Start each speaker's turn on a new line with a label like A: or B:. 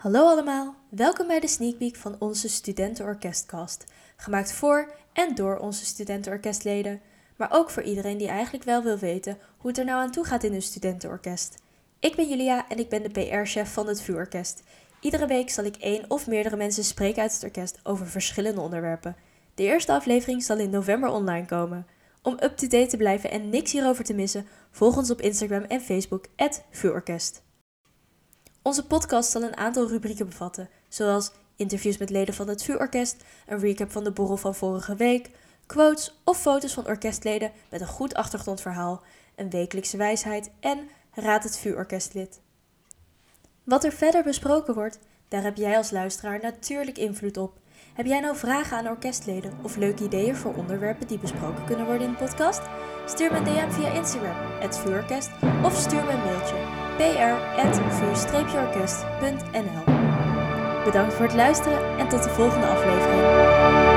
A: Hallo allemaal, welkom bij de sneak peek van onze Studentenorkestcast. Gemaakt voor en door onze studentenorkestleden, maar ook voor iedereen die eigenlijk wel wil weten hoe het er nou aan toe gaat in een studentenorkest. Ik ben Julia en ik ben de PR-chef van het VU-orkest. Iedere week zal ik één of meerdere mensen spreken uit het orkest over verschillende onderwerpen. De eerste aflevering zal in november online komen. Om up-to-date te blijven en niks hierover te missen, volg ons op Instagram en Facebook, VUOrkest. Onze podcast zal een aantal rubrieken bevatten, zoals interviews met leden van het VUOrkest, een recap van de borrel van vorige week, quotes of foto's van orkestleden met een goed achtergrondverhaal, een wekelijkse wijsheid en Raad het VUOrkestlid. Wat er verder besproken wordt, daar heb jij als luisteraar natuurlijk invloed op. Heb jij nou vragen aan orkestleden of leuke ideeën voor onderwerpen die besproken kunnen worden in de podcast? Stuur me een DM via Instagram, het vuurorkest, of stuur me een mailtje, pr.vuur-orkest.nl Bedankt voor het luisteren en tot de volgende aflevering.